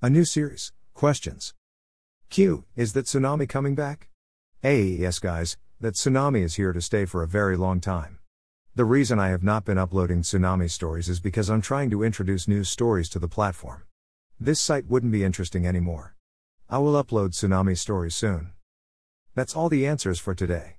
A new series, questions. Q, is that tsunami coming back? A, yes, guys, that tsunami is here to stay for a very long time. The reason I have not been uploading tsunami stories is because I'm trying to introduce news stories to the platform. This site wouldn't be interesting anymore. I will upload tsunami stories soon. That's all the answers for today.